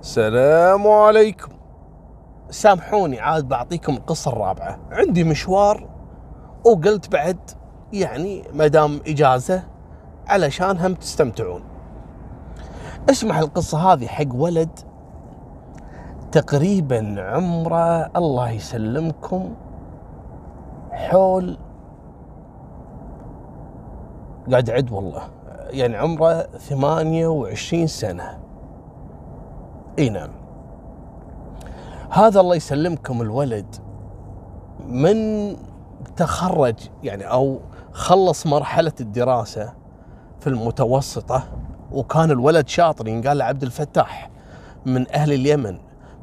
السلام عليكم. سامحوني عاد بعطيكم القصة الرابعة. عندي مشوار وقلت بعد يعني مدام إجازة علشان هم تستمتعون. اسمح القصة هذه حق ولد. تقريبا عمره الله يسلمكم. حول قاعد أعد والله. يعني عمره ثمانية وعشرين سنة. إي نعم. هذا الله يسلمكم الولد من تخرج يعني أو خلص مرحلة الدراسة في المتوسطة وكان الولد شاطر ينقال له عبد الفتاح من أهل اليمن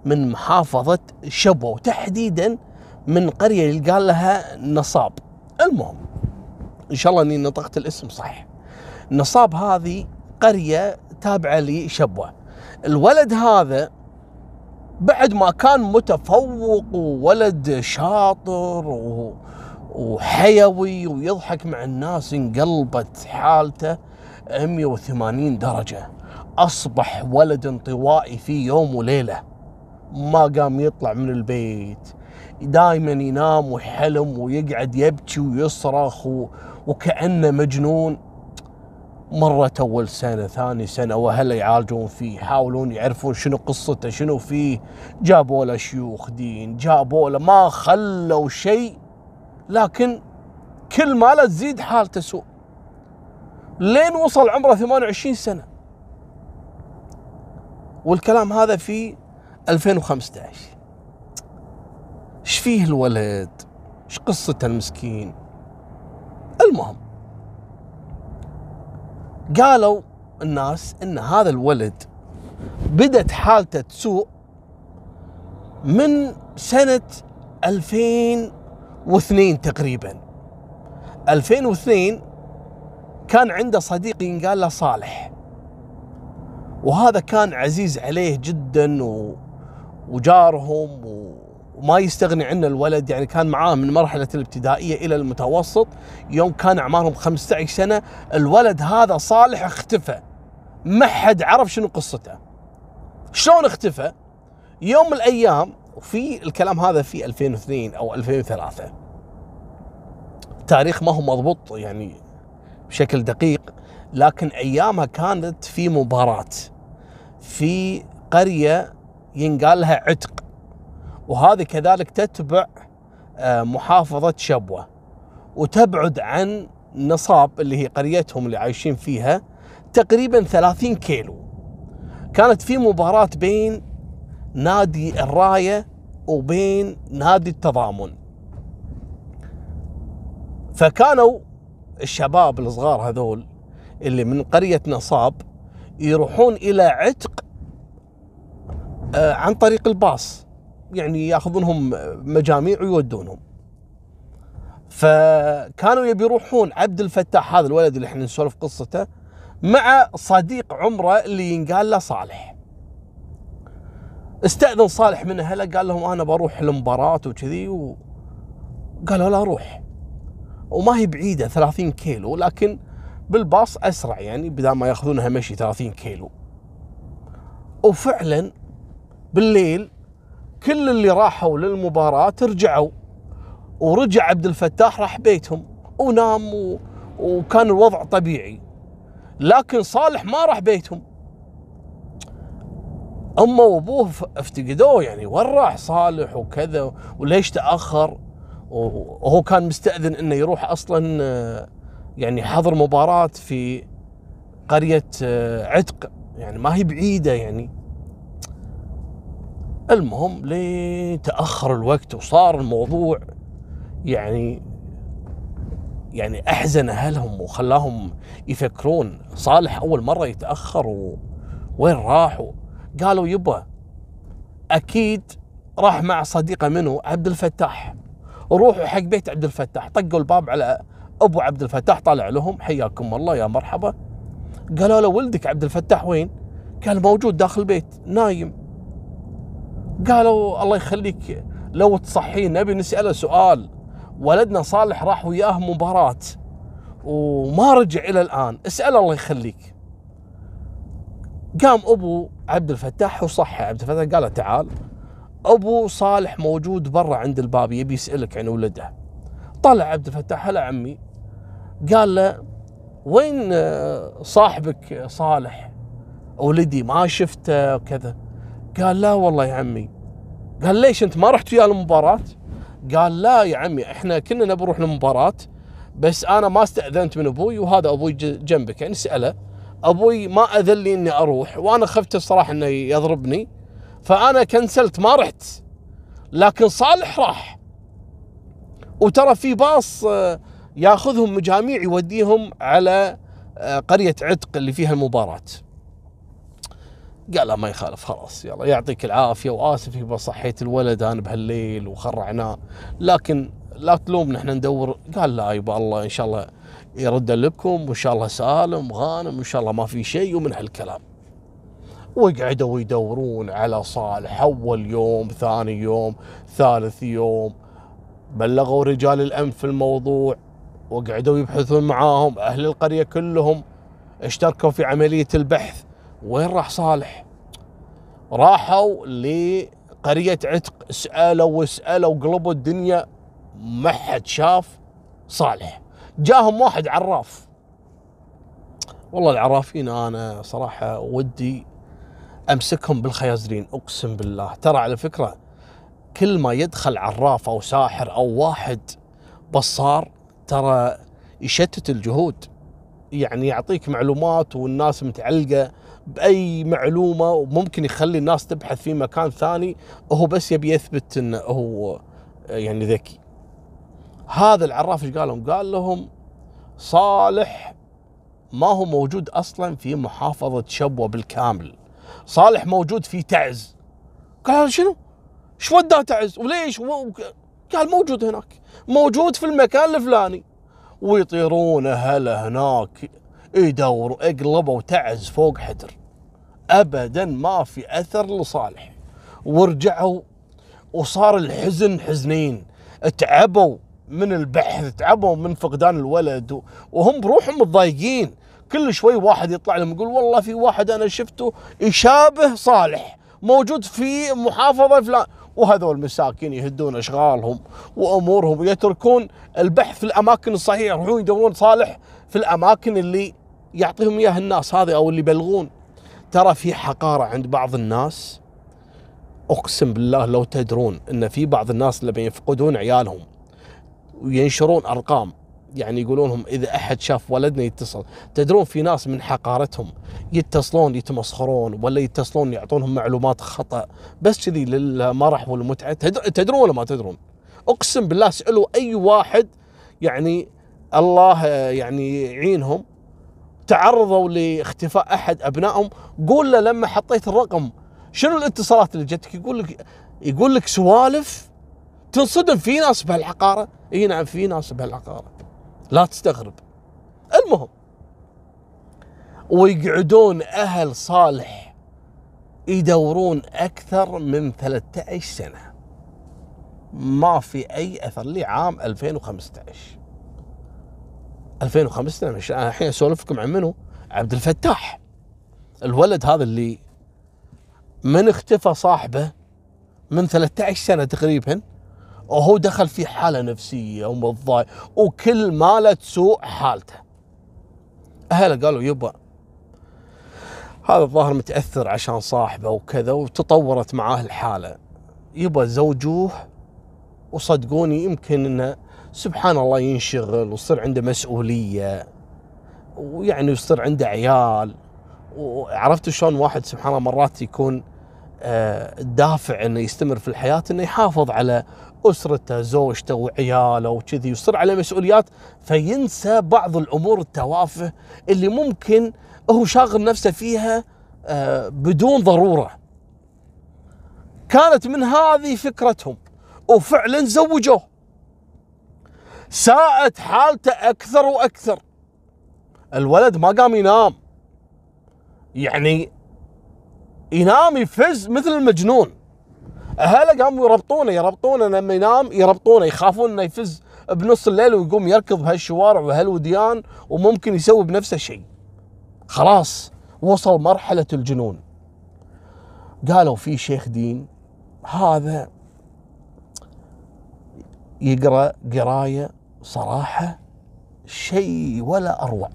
من محافظة شبوة وتحديدا من قرية يقال لها نصاب. المهم إن شاء الله إني نطقت الاسم صح نصاب هذه قرية تابعة لشبوة. الولد هذا بعد ما كان متفوق وولد شاطر. وحيوي ويضحك مع الناس انقلبت حالته 180 درجة أصبح ولد انطوائي في يوم وليلة ما قام يطلع من البيت دائما ينام ويحلم ويقعد يبكي ويصرخ. وكأنه مجنون مرت اول سنة ثاني سنة واهله يعالجون فيه يحاولون يعرفون شنو قصته شنو فيه. جابوا له شيوخ دين جابوا له ما خلوا شيء لكن كل ما لا تزيد حالته سوء لين وصل عمره 28 سنة. والكلام هذا في 2015 إيش فيه الولد؟ إيش قصته المسكين؟ المهم قالوا الناس إن هذا الولد بدت حالته تسوء من سنة 2002 تقريبا. 2002 كان عنده صديق ينقال له صالح. وهذا كان عزيز عليه جدا و... وجارهم و... وما يستغني عنه الولد يعني كان معاه من مرحلة الابتدائية إلى المتوسط. يوم كان أعمارهم 15 سنة الولد هذا صالح اختفى. ما حد عرف شنو قصته. شلون اختفى؟ يوم من الأيام وفي الكلام هذا في 2002 أو 2003 تاريخ ما هو مضبوط يعني بشكل دقيق لكن أيامها كانت في مباراة. في قرية ينقال لها عتق. وهذه كذلك تتبع آه، محافظة شبوة وتبعد عن نصاب اللي هي قريتهم اللي عايشين فيها تقريبا 30 كيلو. كانت في مباراة بين نادي الراية وبين نادي التضامن. فكانوا الشباب الصغار هذول اللي من قرية نصاب يروحون إلى عتق آه، عن طريق الباص. يعني ياخذونهم مجاميع ويودونهم. فكانوا يبي يروحون عبد الفتاح هذا الولد اللي إحنا نسولف قصته مع صديق عمره اللي ينقال له صالح. استأذن صالح من أهله قال لهم أنا بروح المباراة وكذي وقالوا لا روح. وما هي بعيدة 30 كيلو لكن بالباص أسرع يعني بدل ما ياخذونها مشي 30 كيلو. وفعلا بالليل كل اللي راحوا للمباراة رجعوا ورجع عبد الفتاح راح بيتهم ونام و... وكان الوضع طبيعي. لكن صالح ما راح بيتهم. امه وابوه افتقدوه يعني وين راح صالح وكذا؟ وليش تأخر؟ وهو كان مستأذن إنه يروح أصلا يعني حضر مباراة في قرية عتق. يعني ما هي بعيدة يعني. المهم لين تاخر الوقت وصار الموضوع يعني يعني أحزن أهلهم وخلاهم يفكرون صالح أول مرة يتأخر وين راح قالوا يبا أكيد راح مع صديقه منه عبد الفتاح. روحوا حق بيت عبد الفتاح طقوا الباب على أبو عبد الفتاح طالع لهم حياكم الله يا مرحبا. قالوا له ولدك عبد الفتاح وين؟ قال موجود داخل البيت نايم. قالوا الله يخليك لو تصحين نبي نسأله سؤال. ولدنا صالح راح وياه مباراة. وما رجع إلى الآن. اسأله الله يخليك. قام أبو عبد الفتاح وصحى عبد الفتاح قال تعال. أبو صالح موجود برا عند الباب يبي يسألك عن ولده. طلع عبد الفتاح هلا عمي. قال له وين صاحبك صالح؟ ولدي ما شفته. وكذا. قال لا والله يا عمي. قال ليش انت ما رحت وياه المباراة؟ قال لا يا عمي إحنا كنا نبي نروح المباراه بس أنا ما استأذنت من أبوي وهذا أبوي جنبك يعني سأله. أبوي ما أذن لي إني أروح وأنا خفت الصراحة إنه يضربني فأنا كنسلت ما رحت. لكن صالح راح. وترى في باص آه، ياخذهم مجاميع يوديهم على آه، قرية عتق اللي فيها المباراة. قال لا ما يخالف خلاص يلا. يعطيك العافية وآسف يبا صحيت الولد أنا بهالليل وخرعناه لكن لا تلومنا إحنا ندور. قال لا يبا الله إن شاء الله يرد لكم وإن شاء الله سالم غانم وإن شاء الله ما في شيء ومن هالكلام. وقعدوا يدورون على صالح أول يوم ثاني يوم ثالث يوم. بلغوا رجال الامن في الموضوع وقعدوا يبحثون معاهم أهل القرية كلهم اشتركوا في عملية البحث. وين راح صالح؟ راحوا لقرية عتق سألوا وسألوا قلبوا الدنيا ما حد شاف صالح. جاهم واحد عراف. والله العرافين أنا صراحة ودي أمسكهم بالخيازرين أقسم بالله. ترى على فكرة كل ما يدخل عراف أو ساحر أو واحد بصار ترى يشتت الجهود. يعني يعطيك معلومات والناس متعلقة. بأي معلومة وممكن يخلي الناس تبحث في مكان ثاني وهو بس يبي يثبت إنه هو يعني ذكي. هذا العراف إيش قال لهم؟ قال لهم صالح ما هو موجود أصلا في محافظة شبوة بالكامل. صالح موجود في تعز. قال شنو؟ إيش وداه تعز؟ وليش؟ قال موجود هناك، موجود في المكان الفلاني. ويطيرون هلا هناك يدوروا اقلبوا تعز فوق حدر ابدا ما في أثر لصالح. ورجعوا وصار الحزن حزنين. تعبوا من البحث تعبوا من فقدان الولد وهم بروحهم متضايقين. كل شوي واحد يطلع لهم يقول والله في واحد أنا شفته يشابه صالح. موجود في محافظة فلان. وهذول المساكين يهدون أشغالهم وأمورهم ويتركون البحث في الأماكن الصحيحة يروحون يدورون صالح في الأماكن اللي يعطيهم إياها الناس هذه أو اللي يبلغون. ترى في حقارة عند بعض الناس. أقسم بالله لو تدرون إن في بعض الناس اللي بيفقدون عيالهم وينشرون أرقام يعني يقولون لهم إذا أحد شاف ولدنا يتصل تدرون في ناس من حقارتهم يتصلون يتمسخرون ولا يتصلون يعطونهم معلومات خطأ بس كذي للمرح والمتعة. تدرون ولا ما تدرون؟ أقسم بالله اسألوا أي واحد يعني الله يعني يعينهم تعرضوا لاختفاء أحد أبنائهم قول له لما حطيت الرقم شنو الاتصالات اللي جتك؟ يقول لك يقول لك سوالف تنصدم في ناس بهالعقاره إي نعم في ناس بهالعقاره لا تستغرب. المهم ويقعدون أهل صالح يدورون أكثر من 13 سنة. ما في أي أثر لعام 2015 2015 مش أنا الحين اسولف لكم عن منو؟ عبد الفتاح. الولد هذا اللي من اختفى صاحبه من 13 سنة تقريبا. وهو دخل في حالة نفسية ومتضايق وكل ما لا تسوء حالته. أهله قالوا يبا هذا الظاهر متأثر عشان صاحبه وكذا وتطورت معاه الحالة. يبا زوجوه وصدقوني يمكن إنه سبحان الله ينشغل ويصير عنده مسؤولية ويعني يصير عنده عيال. وعرفت شلون واحد سبحان الله مرات يكون الدافع آه، إنه يستمر في الحياة إنه يحافظ على أسرته زوجته وعياله وكذي يصير على مسؤوليات فينسى بعض الأمور التوافه اللي ممكن هو شاغل نفسه فيها آه، بدون ضرورة. كانت من هذه فكرتهم وفعلا زوجوه. ساءت حالته أكثر وأكثر. الولد ما قام ينام. يعني ينام يفز مثل المجنون اهله قاموا يربطونه يربطونه لما ينام يربطونه يخافون إنه يفز بنص الليل ويقوم يركض بهالشوارع وهالوديان وممكن يسوي بنفسه شيء. خلاص وصل مرحلة الجنون. قالوا في شيخ دين هذا يقرأ قراية صراحة شيء ولا أروع.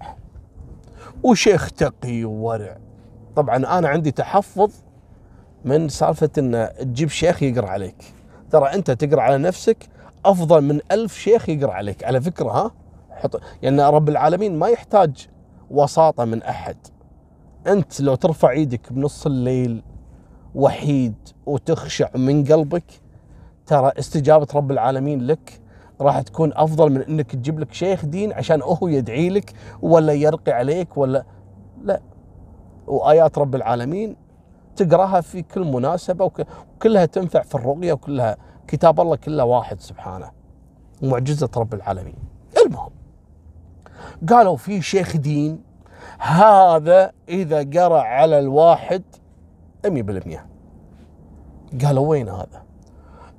وشيخ تقي وورع طبعا أنا عندي تحفظ من سالفة إن تجيب شيخ يقرأ عليك. ترى أنت تقرأ على نفسك أفضل من ألف شيخ يقرأ عليك. على فكرة ها؟ حط يعني رب العالمين ما يحتاج وساطة من أحد. أنت لو ترفع إيدك بنص الليل وحيد وتخشع من قلبك ترى استجابة رب العالمين لك راح تكون أفضل من إنك تجيب لك شيخ دين عشان هو يدعي لك ولا يرقي عليك ولا لا. وآيات رب العالمين تقراها في كل مناسبة وكلها تنفع في الرقيه وكلها كتاب الله كله واحد سبحانه. معجزة رب العالمين. المهم قالوا في شيخ دين هذا إذا قرأ على الواحد 100% قالوا وين هذا؟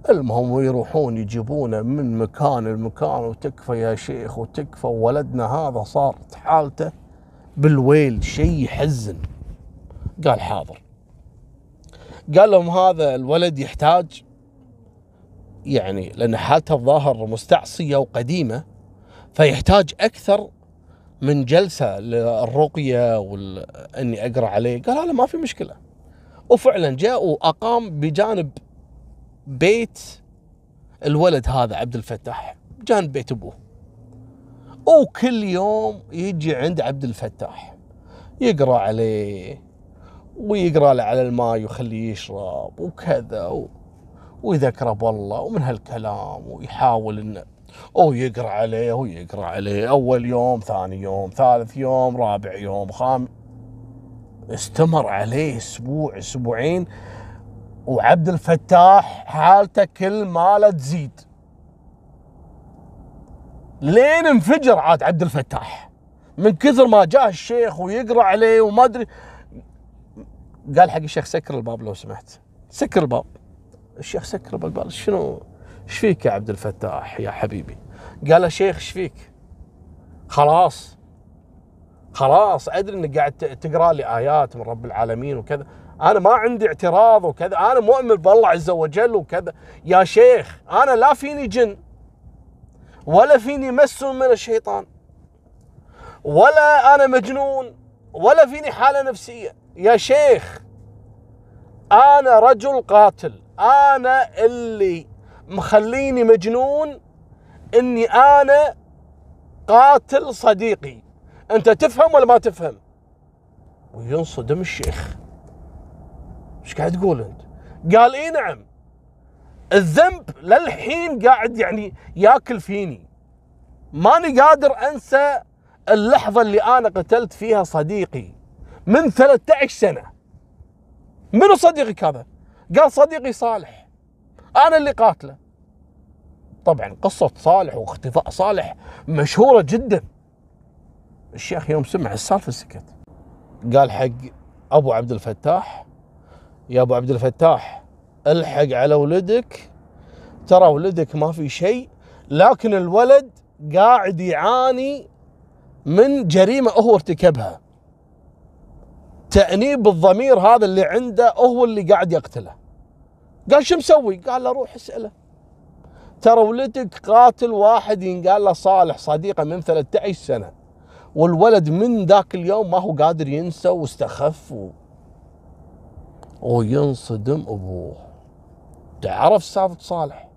المهم ويروحون يجيبونه من مكان لمكان وتكفى يا شيخ وتكفى ولدنا هذا صارت حالته بالويل شيء يحزن قال حاضر. قال لهم هذا الولد يحتاج يعني لأن حالته الظاهر مستعصية وقديمة فيحتاج أكثر من جلسة للرقية واني أقرأ عليه. قال هذا ما في مشكلة. وفعلا جاء وأقام بجانب بيت الولد هذا عبد الفتاح جانب بيت أبوه. وكل يوم يجي عند عبد الفتاح يقرأ عليه. ويقرأ له على الماء ويخليه يشرب وكذا و... ويذكره بالله ومن هالكلام ويحاول إنه أو يقرأ عليه ويقرا عليه. أول يوم ثاني يوم ثالث يوم رابع يوم خام استمر عليه أسبوع أسبوعين. وعبد الفتاح حالته كل ماله تزيد. لين انفجر عاد عبد الفتاح. من كثر ما جاء الشيخ ويقرأ عليه وما أدري قال حق الشيخ سكر الباب لو سمحت. سكر الباب. الشيخ سكر الباب قال شنو؟ إيش فيك يا عبد الفتاح يا حبيبي؟ قال شيخ إيش فيك؟ خلاص. خلاص أدري إنك قاعد تقرأ لي آيات من رب العالمين وكذا. أنا ما عندي اعتراض وكذا. أنا مؤمن بالله عز وجل وكذا. يا شيخ أنا لا فيني جن. ولا فيني مس من الشيطان. ولا أنا مجنون. ولا فيني حالة نفسية. يا شيخ أنا رجل قاتل. أنا اللي مخليني مجنون إني أنا قاتل صديقي. أنت تفهم ولا ما تفهم؟ وينصدم الشيخ. إيش قاعد تقول أنت؟ قال إي نعم. الذنب للحين قاعد يعني ياكل فيني. ماني قادر أنسى اللحظة اللي أنا قتلت فيها صديقي. من 13 سنة. منو صديقك هذا؟ قال صديقي صالح. أنا اللي قاتله. طبعا قصة صالح واختفاء صالح مشهورة جدا. الشيخ يوم سمع السالفة سكت. قال حق أبو عبد الفتاح يا أبو عبد الفتاح الحق على ولدك. ترى ولدك ما في شيء لكن الولد قاعد يعاني من جريمة هو ارتكبها. تأنيب الضمير هذا اللي عنده هو اللي قاعد يقتله. قال شو مسوي؟ قال له روح اسأله. ترى ولدك قاتل واحد ينقال له صالح صديقه من 13 سنة. والولد من ذاك اليوم ما هو قادر ينسى واستخف و... وينصدم أبوه. تعرف سالفة صالح؟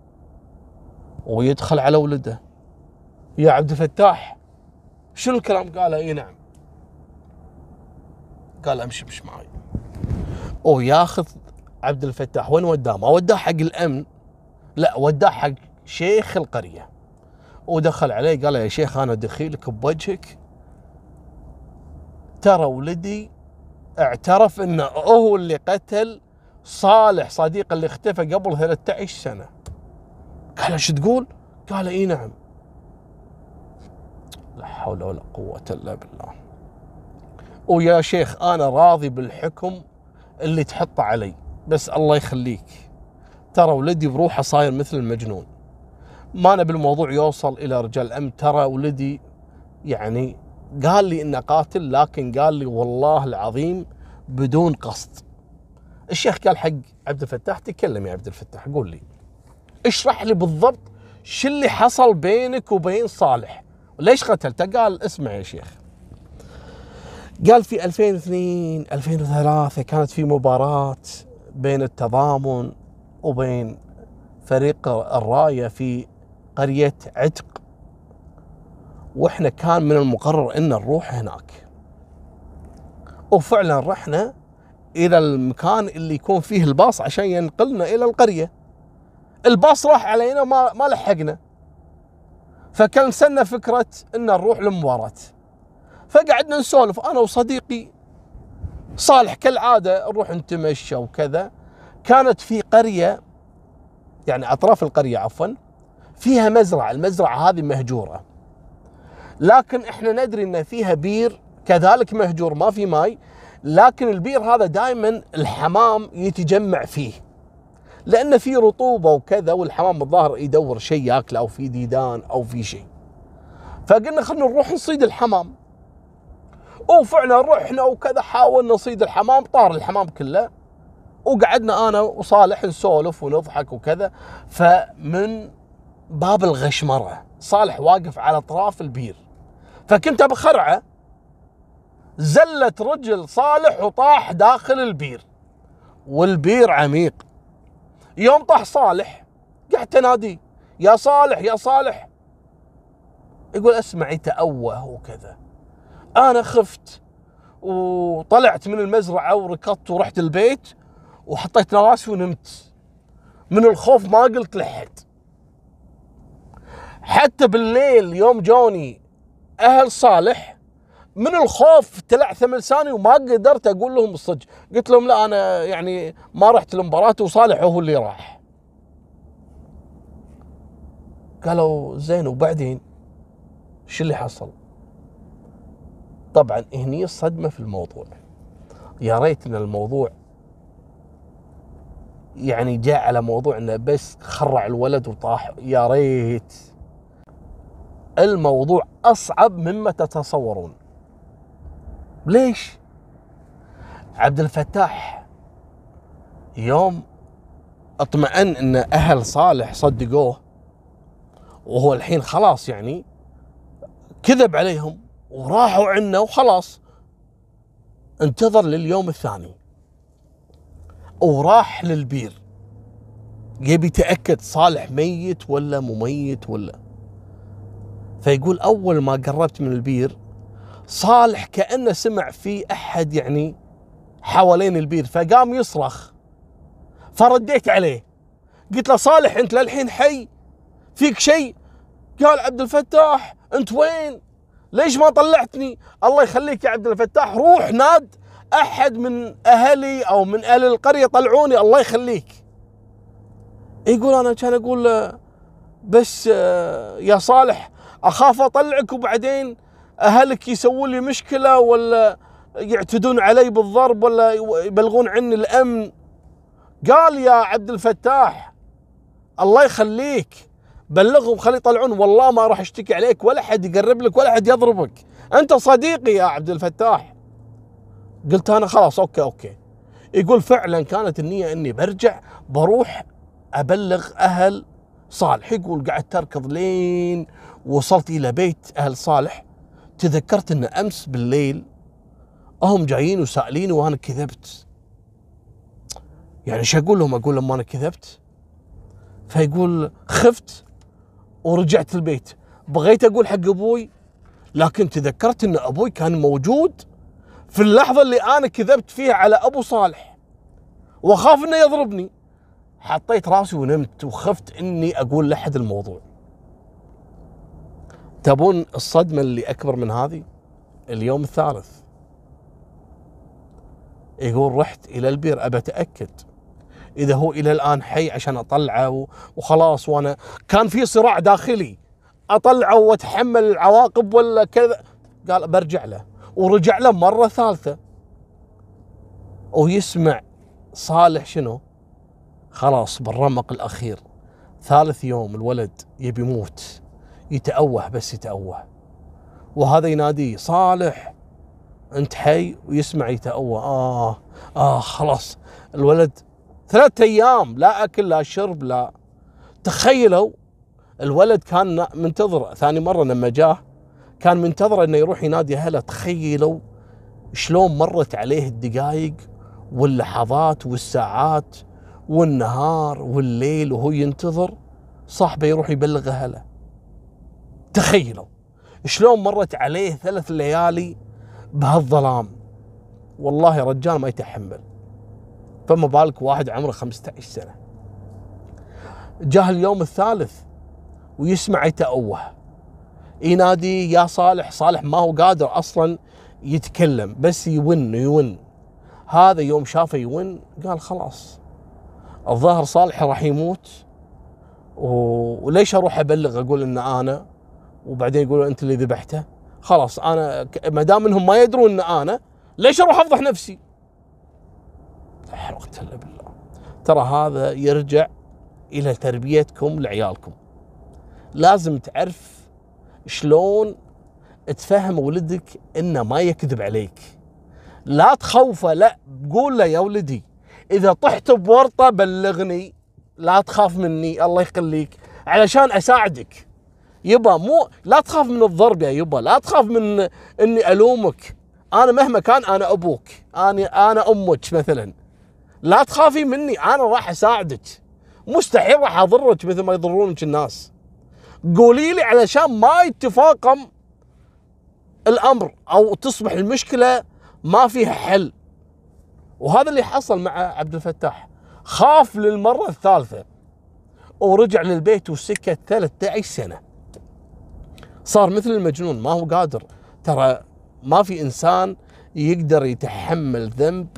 ويدخل على ولده. يا عبد الفتاح شنو الكلام؟ قاله اي نعم. قال امشي مش معي وياخذ عبد الفتاح وين وداه؟ ما وداه حق الأمن. لا وداه حق شيخ القرية. ودخل عليه قال يا شيخ أنا دخيلك بوجهك. ترى ولدي اعترف إنه هو اللي قتل صالح صديقه اللي اختفى قبل 13 سنة. قال إيش تقول؟ قال إي نعم. لا حول ولا قوة إلا بالله. ويا شيخ أنا راضي بالحكم اللي تحطه علي. بس الله يخليك. ترى ولدي بروحه صاير مثل المجنون. ما نبي الموضوع يوصل إلى رجال الامن ترى ولدي يعني قال لي إنه قاتل لكن قال لي والله العظيم بدون قصد. الشيخ قال حق عبد الفتاح تكلم يا عبد الفتاح قول لي. اشرح لي بالضبط شو اللي حصل بينك وبين صالح. ليش قتلته؟ قال اسمع يا شيخ. قال في 2002 2003 كانت في مباراة بين التضامن وبين فريق الراية في قرية عتق. وإحنا كان من المقرر إن نروح هناك. وفعلا رحنا إلى المكان اللي يكون فيه الباص عشان ينقلنا إلى القرية. الباص راح علينا ما ما لحقنا. فكنسلنا فكرة إن نروح للمباراة. فقعدنا نسولف أنا وصديقي صالح كالعادة نروح نتمشى وكذا. كانت في قرية يعني أطراف القرية عفوا فيها مزرعة المزرعة هذه مهجورة. لكن إحنا ندري إن فيها بير كذلك مهجور ما في ماي لكن البير هذا دائما الحمام يتجمع فيه. لأن في رطوبة وكذا والحمام الظاهر يدور شيء ياكله أو في ديدان أو في شيء. فقلنا خلينا نروح نصيد الحمام. وفعلا رحنا وكذا حاولنا نصيد الحمام طار الحمام كله. وقعدنا أنا وصالح نسولف ونضحك وكذا. فمن باب الغشمرة صالح واقف على اطراف البير. فكنت بخرعة زلت رجل صالح وطاح داخل البير. والبير عميق. يوم طاح صالح قعدت اناديه يا صالح يا صالح. يقول اسمع يتأوه وكذا. أنا خفت وطلعت من المزرعة وركضت ورحت البيت وحطيت راسي ونمت. من الخوف ما قلت لحد. حتى بالليل يوم جوني أهل صالح من الخوف تلعثم لساني وما قدرت أقول لهم الصدق. قلت لهم لا أنا يعني ما رحت المباراه وصالح هو اللي راح. قالوا زين وبعدين شو اللي حصل؟ طبعا هني الصدمه في الموضوع. يا ريت إن الموضوع يعني جاء على موضوع إنه بس خرع الولد وطاح. يا ريت. الموضوع أصعب مما تتصورون. ليش؟ عبد الفتاح يوم اطمئن إن أهل صالح صدقوه وهو الحين خلاص يعني كذب عليهم. وراحوا عنا وخلاص. انتظر لليوم الثاني. وراح للبير. يبي يتأكد صالح ميت ولا مميت ولا. فيقول أول ما قربت من البير صالح كأنه سمع في أحد يعني حوالين البير فقام يصرخ. فرديت عليه. قلت له صالح أنت للحين حي؟ فيك شيء؟ قال عبد الفتاح أنت وين؟ ليش ما طلعتني؟ الله يخليك يا عبد الفتاح روح ناد. أحد من أهلي أو من أهل القرية طلعوني الله يخليك. يقول أنا كان أقول بس آه، يا صالح أخاف أطلعك وبعدين أهلك يسوون لي مشكلة ولا يعتدون علي بالضرب ولا يبلغون عني الأمن. قال يا عبد الفتاح الله يخليك. بلغهم خلي يطلعون. والله ما راح اشتكي عليك ولا حد يقرب لك ولا حد يضربك. أنت صديقي يا عبد الفتاح. قلت أنا خلاص okay okay. يقول فعلا كانت النية إني برجع بروح أبلغ أهل صالح. يقول قعدت تركض لين وصلت إلى بيت أهل صالح. تذكرت إن أمس بالليل هم جايين وسائليني وأنا كذبت. يعني إيش أقول لهم؟ أقول لهم أنا كذبت. فيقول خفت ورجعت البيت. بغيت أقول حق أبوي لكن تذكرت إن أبوي كان موجود في اللحظة اللي أنا كذبت فيها على أبو صالح. واخاف إنه يضربني. حطيت راسي ونمت وخفت إني أقول لأحد الموضوع. تبون الصدمة اللي أكبر من هذه؟ اليوم الثالث. يقول رحت إلى البير أبى أتأكد. إذا هو إلى الآن حي عشان أطلعه وخلاص وأنا كان في صراع داخلي. أطلعه وأتحمل العواقب ولا كذا. قال برجع له. ورجع له مرة ثالثة. ويسمع صالح شنو؟ خلاص بالرمق الأخير. ثالث يوم الولد يبي يموت. يتأوه بس يتأوه. وهذا يناديه صالح أنت حي؟ ويسمع يتأوه. آه آه خلاص. الولد ثلاثة أيام لا أكل لا شرب لا. تخيلوا الولد كان منتظر ثاني مرة لما جاه كان منتظر إنه يروح ينادي أهله. تخيلوا شلون مرت عليه الدقائق واللحظات والساعات والنهار والليل وهو ينتظر صاحبه يروح يبلغ أهله. تخيلوا شلون مرت عليه ثلاث ليالي بهالظلام. والله رجال ما يتحمل. فما بالك واحد عمره 15 سنة. جاه اليوم الثالث ويسمع يتأوه. ينادي يا صالح صالح ما هو قادر أصلا يتكلم بس يون يون. هذا يوم شافه يون قال خلاص. الظاهر صالح راح يموت. وليش أروح أبلغ أقول إن أنا؟ وبعدين يقولوا أنت اللي ذبحته. خلاص أنا ما دام إنهم ما يدرون إن أنا ليش أروح أفضح نفسي؟ لا إلا بالله. ترى هذا يرجع إلى تربيتكم لعيالكم. لازم تعرف شلون تفهم ولدك إنه ما يكذب عليك. لا تخوفه لا قول له يا ولدي إذا طحت بورطة بلغني لا تخاف مني الله يخليك علشان أساعدك. يبا مو لا تخاف من الضرب يا يبا لا تخاف من إني ألومك. أنا مهما كان أنا أبوك أنا أنا أمك مثلا. لا تخافي مني أنا راح أساعدك. مستحيل راح أضرك مثل ما يضرونك الناس. قولي لي علشان ما يتفاقم الأمر أو تصبح المشكلة ما فيها حل. وهذا اللي حصل مع عبد الفتاح. خاف للمرة الثالثة ورجع للبيت وسكت 13 سنة. صار مثل المجنون ما هو قادر. ترى ما في إنسان يقدر يتحمل ذنب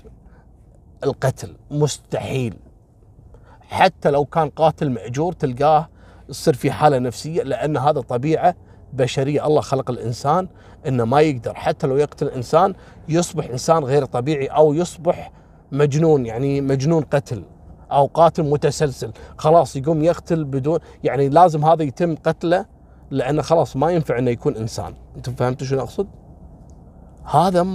القتل مستحيل. حتى لو كان قاتل مأجور تلقاه يصير في حالة نفسية لأن هذا طبيعة بشرية. الله خلق الإنسان إنه ما يقدر. حتى لو يقتل إنسان يصبح إنسان غير طبيعي أو يصبح مجنون يعني مجنون قتل أو قاتل متسلسل. خلاص يقوم يقتل بدون يعني لازم هذا يتم قتله لأنه خلاص ما ينفع إنه يكون إنسان. أنتم فهمتوا شنو أقصد؟ هذا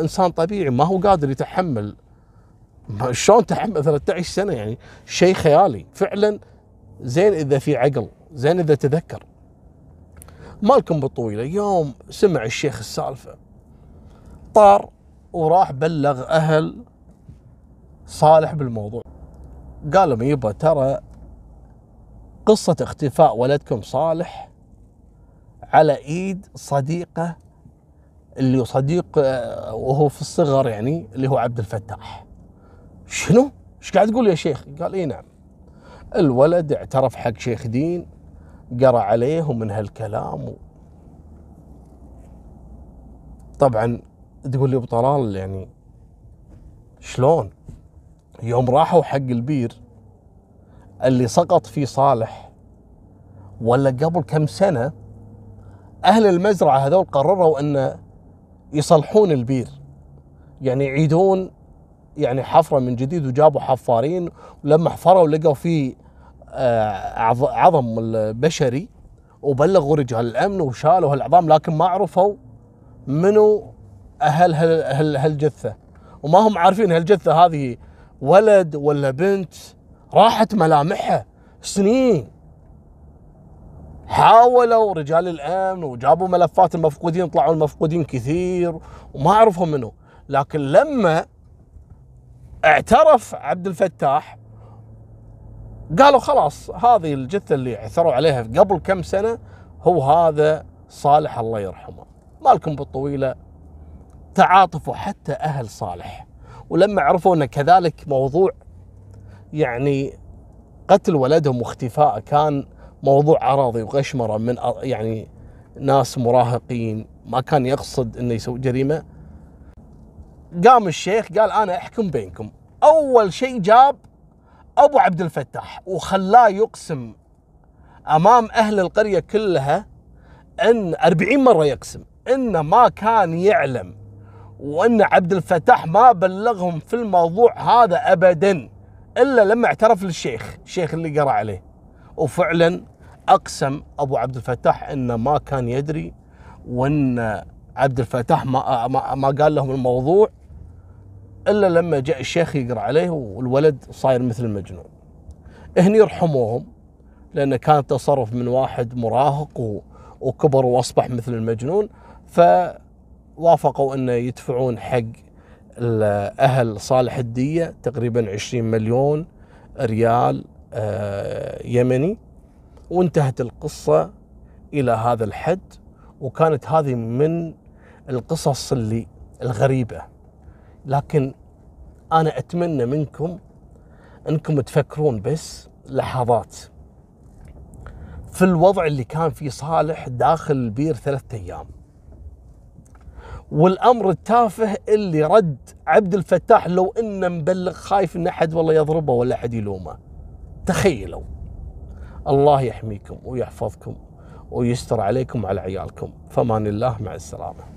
إنسان طبيعي ما هو قادر يتحمل شلون تحمل 13 سنة؟ يعني شيء خيالي. فعلا زين إذا في عقل زين إذا تذكر. مالكم بالطويلة يوم سمع الشيخ السالفة طار وراح بلغ أهل صالح بالموضوع. قال لهم يبا ترى قصة اختفاء ولدكم صالح على إيد صديقه اللي صديق آه، وهو في الصغر يعني اللي هو عبد الفتاح. شنو؟ إيش قاعد تقول يا شيخ؟ قال إي نعم الولد اعترف حق شيخ دين قرأ عليه ومن هالكلام و... طبعا تقول لي أبو طلال يعني شلون؟ يوم راحوا حق البير اللي سقط فيه صالح ولا قبل كم سنة أهل المزرعة هذول قرروا أن يصلحون البير يعني يعيدون يعني حفرة من جديد وجابوا حفارين ولما حفروا لقوا فيه آه، عظم البشري وبلغوا رجال الأمن وشالوا هالعظام لكن ما عرفوا منو أهل هالجثة. وما هم عارفين هالجثة هذه ولد ولا بنت راحت ملامحها سنين. حاولوا رجال الأمن وجابوا ملفات المفقودين طلعوا المفقودين كثير وما عرفوا منه لكن لما اعترف عبد الفتاح. قالوا خلاص هذه الجثة اللي عثروا عليها قبل كم سنة هو هذا صالح الله يرحمه. مالكم بالطويلة. تعاطفوا حتى أهل صالح. ولما عرفوا أن كذلك موضوع يعني قتل ولدهم واختفاء كان موضوع عراضي وغشمرة من يعني ناس مراهقين ما كان يقصد إنه يسوي جريمة. قام الشيخ قال أنا أحكم بينكم. أول شيء جاب أبو عبد الفتاح وخلاه يقسم أمام أهل القرية كلها إن 40 مرة يقسم انه ما كان يعلم وإن عبد الفتاح ما بلغهم في الموضوع هذا ابدا إلا لما اعترف للشيخ الشيخ اللي قرأ عليه. وفعلا أقسم أبو عبد الفتاح انه ما كان يدري وإن عبد الفتاح ما ما, قال لهم الموضوع. إلا لما جاء الشيخ يقرأ عليه والولد صاير مثل المجنون. هني رحموهم لأن كان تصرف من واحد مراهق وكبر وأصبح مثل المجنون فوافقوا إنه يدفعون حق أهل صالح الدية تقريبا 20 مليون ريال آه، يمني. وانتهت القصة إلى هذا الحد وكانت هذه من القصص اللي الغريبة. لكن أنا أتمنى منكم إنكم تفكرون بس لحظات. في الوضع اللي كان فيه صالح داخل البير ثلاثة أيام. والأمر التافه اللي رد عبد الفتاح لو إنه مبلغ خايف إن أحد والله يضربه ولا أحد يلومه. تخيلوا. الله يحميكم ويحفظكم ويستر عليكم وعلى عيالكم. فمان الله مع السلامة.